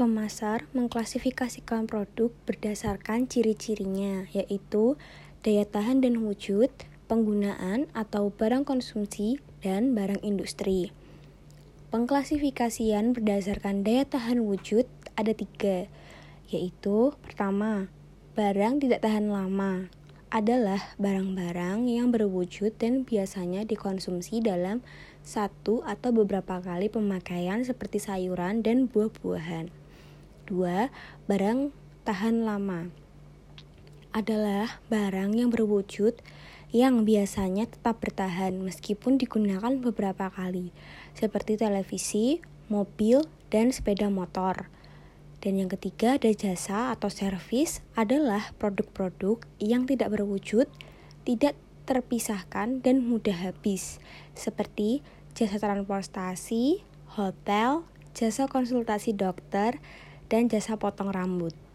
pemasar mengklasifikasikan produk berdasarkan ciri-cirinya, yaitu daya tahan dan wujud, penggunaan atau barang konsumsi, dan barang industri. Pengklasifikasian berdasarkan daya tahan wujud ada tiga, yaitu pertama, barang tidak tahan lama adalah barang-barang yang berwujud dan biasanya dikonsumsi dalam satu atau beberapa kali pemakaian seperti sayuran dan buah-buahan. Dua, barang tahan lama adalah barang yang berwujud yang biasanya tetap bertahan meskipun digunakan beberapa kali, seperti televisi, mobil, dan sepeda motor. Dan yang ketiga ada jasa atau servis adalah produk-produk yang tidak berwujud, tidak terpisahkan dan mudah habis, seperti jasa transportasi, hotel, jasa konsultasi dokter, dan jasa potong rambut.